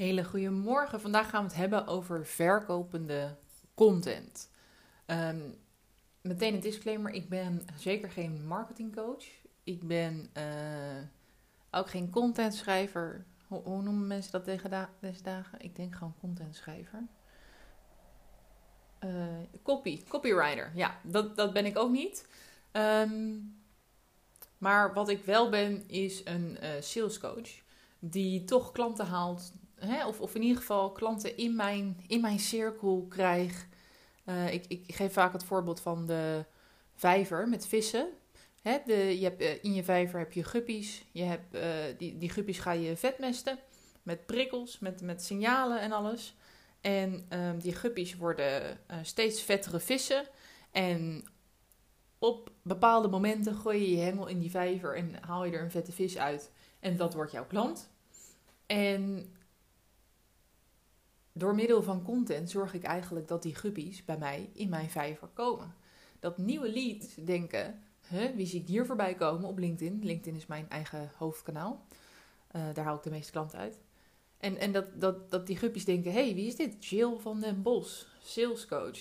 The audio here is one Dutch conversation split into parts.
Hele goede morgen. Vandaag gaan we het hebben over verkopende content. Ehm, meteen een disclaimer: ik ben zeker geen marketingcoach. Ik ben eh, ook geen contentschrijver. Hoe, noemen mensen dat deze dagen? Ik denk gewoon contentschrijver. Uh, copy, copywriter. Ja, dat, dat ben ik ook niet. Ehm, maar wat ik wel ben, is een uh, salescoach die toch klanten haalt hè, of, of in ieder geval klanten in mijn, in mijn cirkel krijg. Uh, ik, ik geef vaak het voorbeeld van de vijver met vissen. Hè, de, je hebt, uh, in je vijver heb je guppies. Je hebt, uh, die, die guppies ga je vetmesten met prikkels, met, met signalen en alles. En um, die guppies worden steeds vettere vissen. En op bepaalde momenten gooi je je hengel in die vijver en haal je er een vette vis uit. En dat wordt jouw klant. En door middel van content zorg ik eigenlijk dat die guppies bij mij in mijn vijver komen. Dat nieuwe leads denken, huh, wie zie ik hier voorbij komen op LinkedIn? LinkedIn is mijn eigen hoofdkanaal. Uh, daar haal ik de meeste klanten uit. En, en dat, dat, dat die guppies denken, hey, wie is dit? Jill van den Bos, salescoach.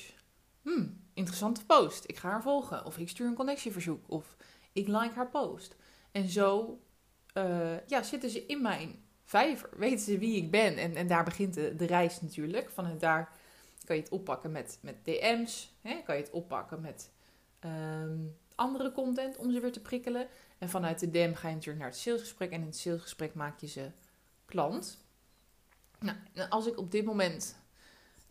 Hmm, interessante post. Ik ga haar volgen. Of ik stuur een connectieverzoek. Of ik like haar post. En zo uh, ja, zitten ze in mijn vijver. Weten ze wie ik ben? En, en daar begint de, de reis natuurlijk. Vanuit daar kan je het oppakken met, met DM's. Hè? Kan je het oppakken met um, andere content om ze weer te prikkelen. En vanuit de DM ga je natuurlijk naar het salesgesprek. En in het salesgesprek maak je ze klant. Nou, als ik op dit moment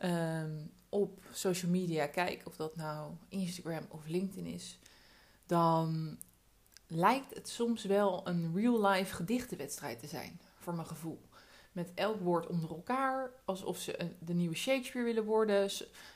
um, op social media kijk, of dat nou Instagram of LinkedIn is, dan lijkt het soms wel een real-life gedichtenwedstrijd te zijn voor mijn gevoel. Met elk woord onder elkaar, alsof ze de nieuwe Shakespeare willen worden.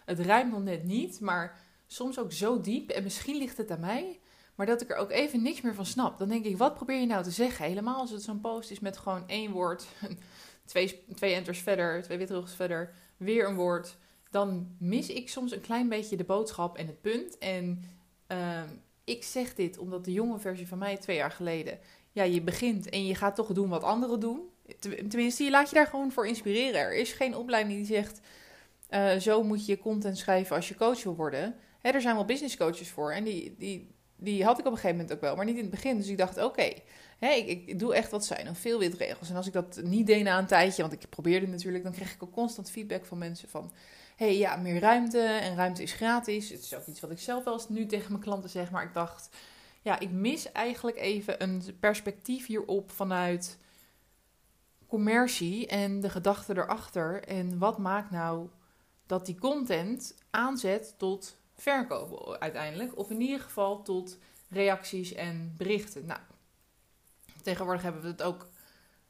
Het rijmt nog net niet, maar soms ook zo diep. En misschien ligt het aan mij, maar dat ik er ook even niks meer van snap. Dan denk ik, wat probeer je nou te zeggen? Helemaal als het zo'n post is met gewoon één woord, twee, twee enters verder, twee witrugs verder, weer een woord. Dan mis ik soms een klein beetje de boodschap en het punt. En uh, ik zeg dit omdat de jonge versie van mij twee jaar geleden ja, je begint en je gaat toch doen wat anderen doen. Tenminste, je laat je daar gewoon voor inspireren. Er is geen opleiding die zegt, uh, zo moet je content schrijven als je coach wil worden. Hè, er zijn wel business coaches voor en die, die, die had ik op een gegeven moment ook wel, maar niet in het begin. Dus ik dacht, oké, ik, ik, doe echt wat zijn, veel witregels. En als ik dat niet deed na een tijdje, want ik probeerde natuurlijk, dan kreeg ik ook constant feedback van mensen van... hey, ja, meer ruimte en ruimte is gratis. Het is ook iets wat ik zelf wel eens nu tegen mijn klanten zeg, maar ik dacht ja, ik mis eigenlijk even een perspectief hierop vanuit commercie en de gedachte erachter. En wat maakt nou dat die content aanzet tot verkopen uiteindelijk? Of in ieder geval tot reacties en berichten. Nou, tegenwoordig hebben we het ook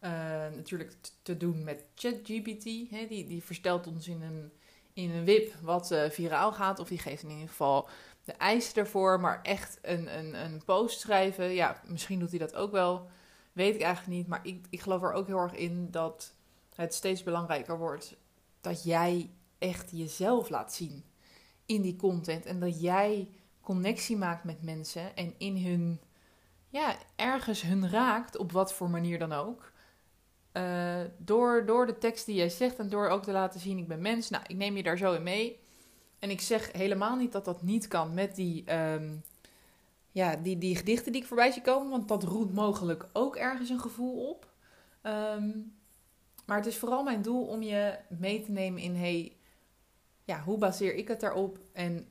uh, natuurlijk te doen met ChatGPT. Die, die verstelt ons in een, in een wip wat uh, viraal gaat. Of die geeft in ieder geval de eisen ervoor, maar echt een, een, een post schrijven. Ja, misschien doet hij dat ook wel. Weet ik eigenlijk niet. Maar ik, ik geloof er ook heel erg in dat het steeds belangrijker wordt dat jij echt jezelf laat zien in die content. En dat jij connectie maakt met mensen en in hun, ja, ergens hun raakt, op wat voor manier dan ook. Uh, door, door de tekst die jij zegt en door ook te laten zien, ik ben mens. Nou, ik neem je daar zo in mee. En ik zeg helemaal niet dat dat niet kan met die, um, ja, die, die gedichten die ik voorbij zie komen. Want dat roept mogelijk ook ergens een gevoel op. Um, maar het is vooral mijn doel om je mee te nemen in... Hey, ja, hoe baseer ik het daarop? En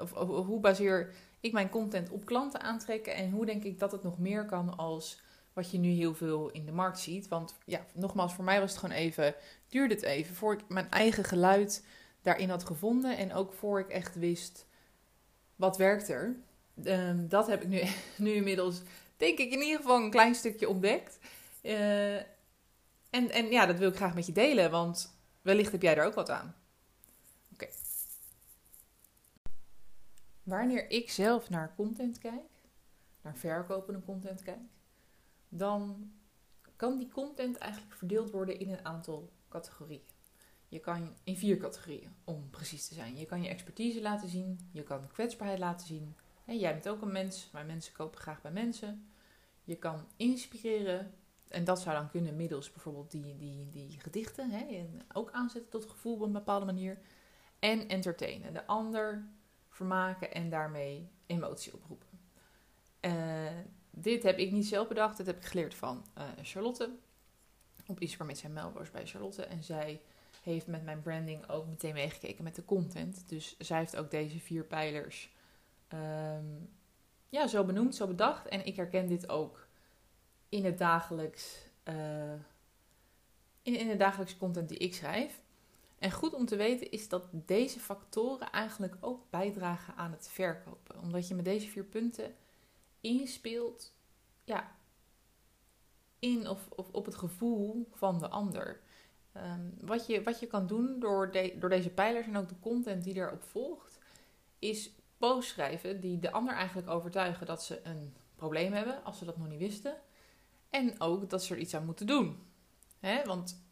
of, of, hoe baseer ik mijn content op klanten aantrekken? En hoe denk ik dat het nog meer kan als wat je nu heel veel in de markt ziet? Want ja, nogmaals, voor mij was het gewoon even... Duurde het even voor ik mijn eigen geluid daarin had gevonden. En ook voor ik echt wist wat werkt er. ehm, dat heb ik nu, nu inmiddels, denk ik, in ieder geval een klein stukje ontdekt. Uh, en, en ja, dat wil ik graag met je delen, want wellicht heb jij er ook wat aan. Oké. Wanneer ik zelf naar content kijk, naar verkopende content kijk, dan kan die content eigenlijk verdeeld worden in een aantal categorieën. Je kan in vier categorieën, om precies te zijn. Je kan je expertise laten zien, je kan kwetsbaarheid laten zien. En jij bent ook een mens, maar mensen kopen graag bij mensen. Je kan inspireren, en dat zou dan kunnen middels bijvoorbeeld die, die, die gedichten, hè, en ook aanzetten tot gevoel op een bepaalde manier. En entertainen, de ander vermaken en daarmee emotie oproepen. Uh, dit heb ik niet zelf bedacht, dit heb ik geleerd van uh, Charlotte. Op iets met zijn Melbo's bij Charlotte. En zij heeft met mijn branding ook meteen meegekeken met de content. Dus zij heeft ook deze vier pijlers um, ja, zo benoemd, zo bedacht. En ik herken dit ook in het dagelijks, uh, in, in het dagelijks content die ik schrijf. En goed om te weten is dat deze factoren eigenlijk ook bijdragen aan het verkopen. Omdat je met deze vier punten inspeelt ja, in of, of op het gevoel van de ander. Ehm, wat, je, wat je kan doen door, door deze pijlers en ook de content die erop volgt, is posts schrijven die de ander eigenlijk overtuigen dat ze een probleem hebben, als ze dat nog niet wisten. En ook dat ze er iets aan moeten doen. Want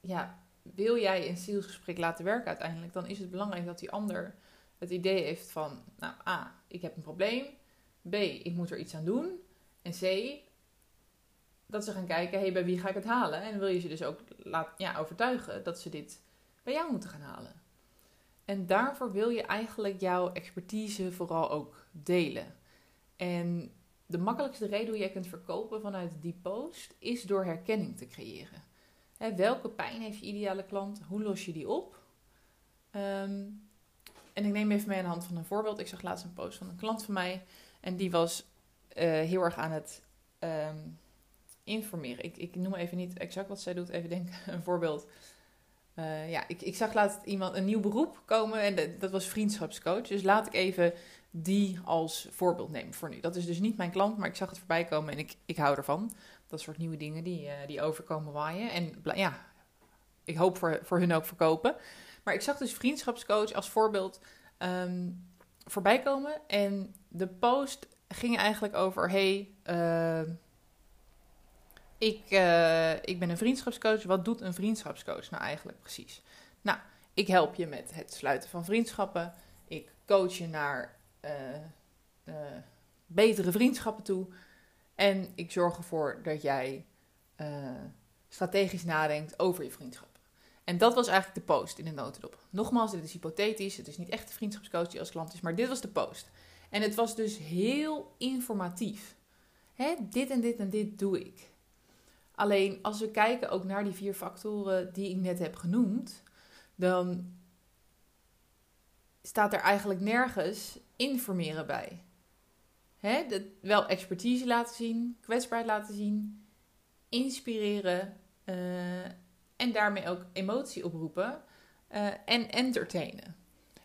ja, wil jij een zielsgesprek laten werken uiteindelijk, dan is het belangrijk dat die ander het idee heeft van, nou A, ik heb een probleem. B, ik moet er iets aan doen. En C, dat ze gaan kijken, hey, bij wie ga ik het halen? En wil je ze dus ook laat, ja, overtuigen dat ze dit bij jou moeten gaan halen. En daarvoor wil je eigenlijk jouw expertise vooral ook delen. En de makkelijkste reden hoe jij kunt verkopen vanuit die post is door herkenning te creëren. welke pijn heeft je ideale klant? Hoe los je die op? Ehm, en ik neem even mee aan de hand van een voorbeeld. Ik zag laatst een post van een klant van mij. En die was eh, heel erg aan het ehm, informeren. Ik, ik noem even niet exact wat zij doet. Even denken, een voorbeeld. Uh, ja, ik, ik zag laatst iemand een nieuw beroep komen en dat was vriendschapscoach. Dus laat ik even die als voorbeeld nemen voor nu. Dat is dus niet mijn klant, maar ik zag het voorbij komen en ik, ik hou ervan. Dat soort nieuwe dingen die, uh, die overkomen waaien. En ja, ik hoop voor, voor hun ook verkopen. Maar ik zag dus vriendschapscoach als voorbeeld um, voorbij komen. En de post ging eigenlijk over: hey, uh, ik, uh, ik ben een vriendschapscoach. Wat doet een vriendschapscoach nou eigenlijk precies? Nou, ik help je met het sluiten van vriendschappen. Ik coach je naar uh, uh, betere vriendschappen toe. En ik zorg ervoor dat jij strategisch nadenkt over je vriendschappen. En dat was eigenlijk de post in de notendop. Nogmaals, dit is hypothetisch. Het is niet echt de vriendschapscoach die als klant is, maar dit was de post. En het was dus heel informatief. Hè, dit en dit en dit doe ik. Alleen als we kijken ook naar die vier factoren die ik net heb genoemd, dan staat er eigenlijk nergens informeren bij. Hè? wel expertise laten zien, kwetsbaarheid laten zien, inspireren uh, en daarmee ook emotie oproepen uh, en entertainen.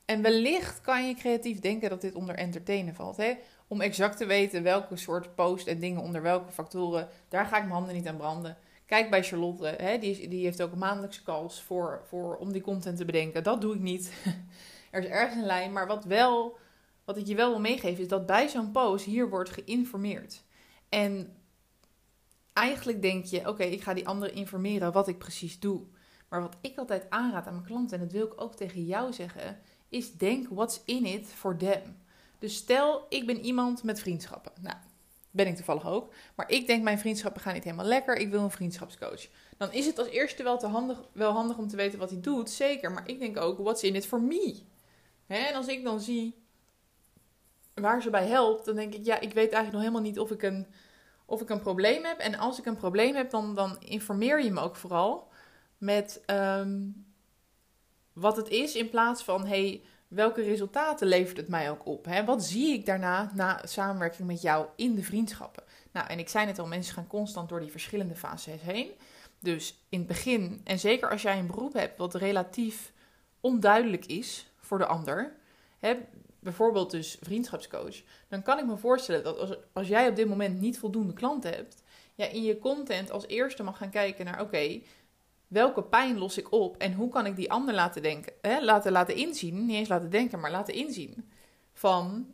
En wellicht kan je creatief denken dat dit onder entertainen valt. Hè? Om exact te weten welke soort post en dingen onder welke factoren, daar ga ik mijn handen niet aan branden. Kijk bij Charlotte, hè? Die, die heeft ook maandelijkse calls voor, voor, om die content te bedenken. Dat doe ik niet. er is ergens een lijn, maar wat, wel, wat ik je wel wil meegeven is dat bij zo'n post hier wordt geïnformeerd. En eigenlijk denk je, oké, ik ga die anderen informeren wat ik precies doe. Maar wat ik altijd aanraad aan mijn klanten, en dat wil ik ook tegen jou zeggen, is denk what's in it for them. Dus stel, ik ben iemand met vriendschappen. Nou, ben ik toevallig ook. Maar ik denk, mijn vriendschappen gaan niet helemaal lekker. Ik wil een vriendschapscoach. Dan is het als eerste wel, te handig, wel handig om te weten wat hij doet. Zeker. Maar ik denk ook, what's in it for me? Hè? En als ik dan zie waar ze bij helpt, dan denk ik, ja, ik weet eigenlijk nog helemaal niet of ik een, of ik een probleem heb. En als ik een probleem heb, dan, dan informeer je me ook vooral met um, wat het is. In plaats van, hey, welke resultaten levert het mij ook op? Hè? Wat zie ik daarna na samenwerking met jou in de vriendschappen? Nou, en ik zei net al, mensen gaan constant door die verschillende fases heen. Dus in het begin, en zeker als jij een beroep hebt wat relatief onduidelijk is voor de ander, hè, bijvoorbeeld dus vriendschapscoach, dan kan ik me voorstellen dat als, jij op dit moment niet voldoende klanten hebt, ja, in je content als eerste mag gaan kijken naar, oké, welke pijn los ik op en hoe kan ik die ander laten denken, hè, laten, laten inzien, niet eens laten denken, maar laten inzien van,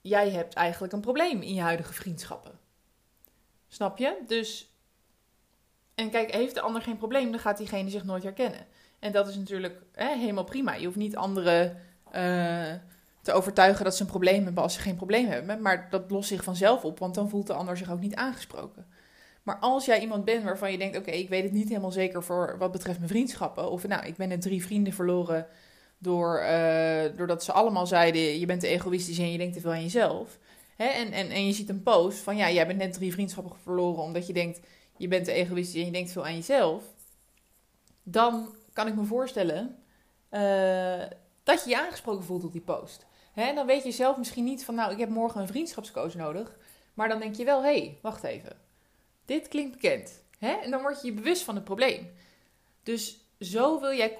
jij hebt eigenlijk een probleem in je huidige vriendschappen. Snap je? Dus, en kijk, heeft de ander geen probleem, dan gaat diegene zich nooit herkennen. En dat is natuurlijk hè, helemaal prima. Je hoeft niet anderen uh, te overtuigen dat ze een probleem hebben als ze geen probleem hebben. Maar dat lost zich vanzelf op, want dan voelt de ander zich ook niet aangesproken. Maar als jij iemand bent waarvan je denkt: oké, ik weet het niet helemaal zeker voor wat betreft mijn vriendschappen. Of nou, ik ben net drie vrienden verloren door, uh, doordat ze allemaal zeiden: je bent te egoïstisch en je denkt te veel aan jezelf. Hè? En, en, en je ziet een post van: ja, jij bent net drie vriendschappen verloren omdat je denkt: je bent te egoïstisch en je denkt veel aan jezelf. Dan kan ik me voorstellen uh, dat je je aangesproken voelt op die post. Hè? Dan weet je zelf misschien niet van: nou, ik heb morgen een vriendschapscoach nodig. Maar dan denk je wel: hé, hey, wacht even. Dit klinkt bekend. Hè? En dan word je je bewust van het probleem. Dus zo wil jij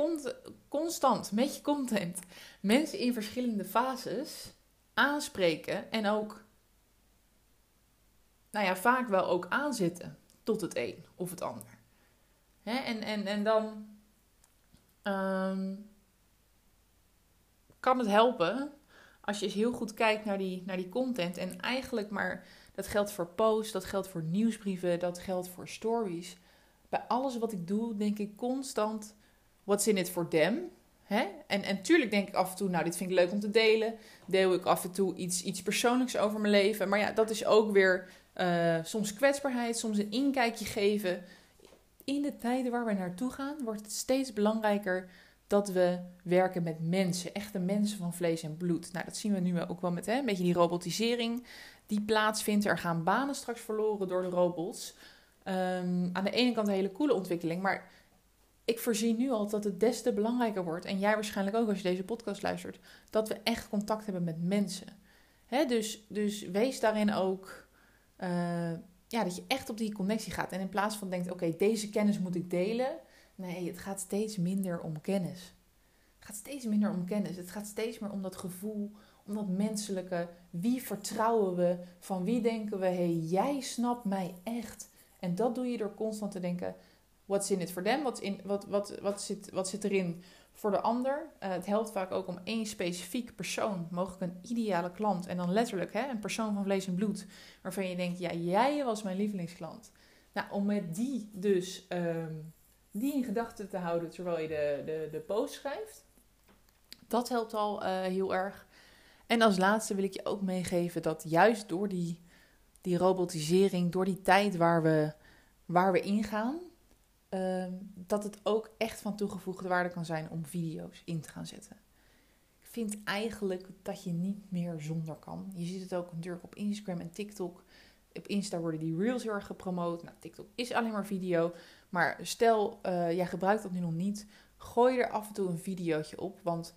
constant met je content mensen in verschillende fases aanspreken en ook, nou ja, vaak wel ook aanzetten tot het een of het ander. Hè? En, en, en dan ehm, kan het helpen als je eens heel goed kijkt naar die, naar die content en eigenlijk maar dat geldt voor posts, dat geldt voor nieuwsbrieven, dat geldt voor stories. Bij alles wat ik doe, denk ik constant: what's in it for them? Hè? En, en tuurlijk denk ik af en toe, nou, dit vind ik leuk om te delen. Deel ik af en toe iets, iets persoonlijks over mijn leven. Maar ja, dat is ook weer uh, soms kwetsbaarheid, soms een inkijkje geven. In de tijden waar we naartoe gaan, wordt het steeds belangrijker dat we werken met mensen. Echte mensen van vlees en bloed. Nou, dat zien we nu ook wel met hè, een beetje die robotisering die plaatsvindt. Er gaan banen straks verloren door de robots. Um, aan de ene kant een hele coole ontwikkeling, maar ik voorzie nu al dat het des te belangrijker wordt, en jij waarschijnlijk ook als je deze podcast luistert, dat we echt contact hebben met mensen. Hè, dus, dus wees daarin ook uh, ja, dat je echt op die connectie gaat. En in plaats van denkt, oké, deze kennis moet ik delen. Nee, het gaat steeds minder om kennis. Het gaat steeds minder om kennis. Het gaat steeds meer om dat gevoel, om dat menselijke. Wie vertrouwen we? Van wie denken we, hé, hey, jij snapt mij echt. En dat doe je door constant te denken, what's in it for them? Wat, in, wat, wat, wat, zit, wat zit erin voor de ander? Uh, het helpt vaak ook om één specifiek persoon, mogelijk een ideale klant. En dan letterlijk hè, een persoon van vlees en bloed, waarvan je denkt, ja, jij was mijn lievelingsklant. Nou, om met die dus um, die in gedachten te houden terwijl je de, de, de post schrijft, dat helpt al uh, heel erg. En als laatste wil ik je ook meegeven dat juist door die, die robotisering, door die tijd waar we, waar we ingaan, uh, dat het ook echt van toegevoegde waarde kan zijn om video's in te gaan zetten. Ik vind eigenlijk dat je niet meer zonder kan. Je ziet het ook natuurlijk op Instagram en TikTok. Op Insta worden die reels heel erg gepromoot. Nou, TikTok is alleen maar video. Maar stel, uh, jij gebruikt dat nu nog niet. Gooi er af en toe een videootje op. Want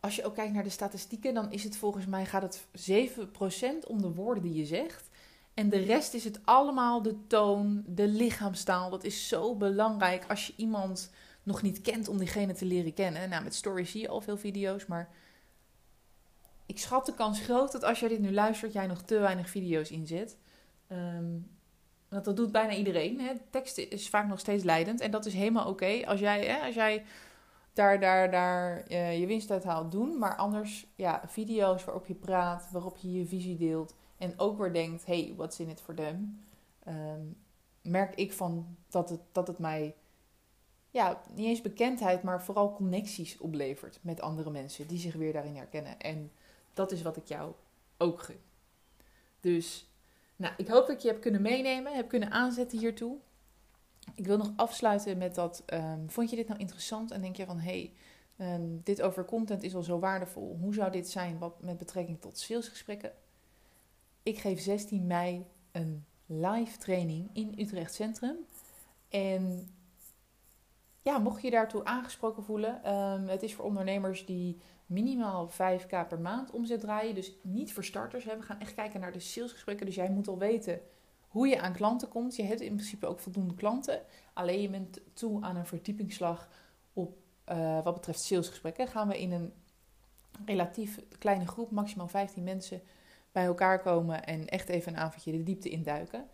als je ook kijkt naar de statistieken, dan is het volgens mij gaat het 7% om de woorden die je zegt. En de rest is het allemaal de toon, de lichaamstaal. Dat is zo belangrijk als je iemand nog niet kent om diegene te leren kennen. Nou, met stories zie je al veel video's, maar ik schat de kans groot dat als jij dit nu luistert, jij nog te weinig video's inzet. Um, want dat doet bijna iedereen. Hè. Tekst is vaak nog steeds leidend en dat is helemaal oké. Als jij, als jij daar, daar, daar uh, je winst uit haalt, doen. Maar anders, ja, video's waarop je praat, waarop je je visie deelt. En ook weer denkt, hey, what's in it for them? Um, merk ik van dat het, dat het mij, ja, niet eens bekendheid, maar vooral connecties oplevert met andere mensen die zich weer daarin herkennen. En dat is wat ik jou ook gun. Dus, nou, ik hoop dat je heb kunnen meenemen, heb kunnen aanzetten hiertoe. Ik wil nog afsluiten met dat. Um, vond je dit nou interessant? En denk je van hé, hey, um, dit over content is al zo waardevol. Hoe zou dit zijn wat, met betrekking tot salesgesprekken? Ik geef 16 mei een live training in Utrecht Centrum. En ja, mocht je daartoe aangesproken voelen, um, het is voor ondernemers die minimaal 5k per maand omzet draaien. Dus niet voor starters. We gaan echt kijken naar de salesgesprekken. Dus jij moet al weten hoe je aan klanten komt. Je hebt in principe ook voldoende klanten. Alleen je bent toe aan een verdiepingsslag op uh, wat betreft salesgesprekken. Gaan we in een relatief kleine groep, maximaal 15 mensen, bij elkaar komen en echt even een avondje de diepte induiken.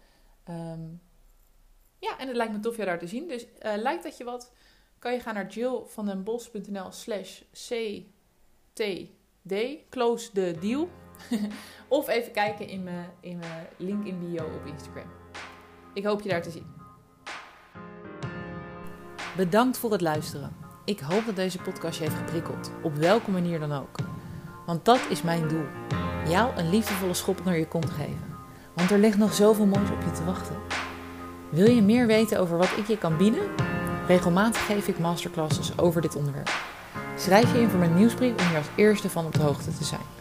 Ehm, ja, en het lijkt me tof jou daar te zien. Dus uh, lijkt dat je wat, kan je gaan naar jillvandenbos.nl slash ctd, close the deal. of even kijken in mijn, in mijn link in bio op Instagram. Ik hoop je daar te zien. Bedankt voor het luisteren. Ik hoop dat deze podcast je heeft geprikkeld, op welke manier dan ook. Want dat is mijn doel. Jou een liefdevolle schop naar je kont geven. Want er ligt nog zoveel moois op je te wachten. Wil je meer weten over wat ik je kan bieden? Regelmatig geef ik masterclasses over dit onderwerp. Schrijf je in voor mijn nieuwsbrief om hier als eerste van op de hoogte te zijn.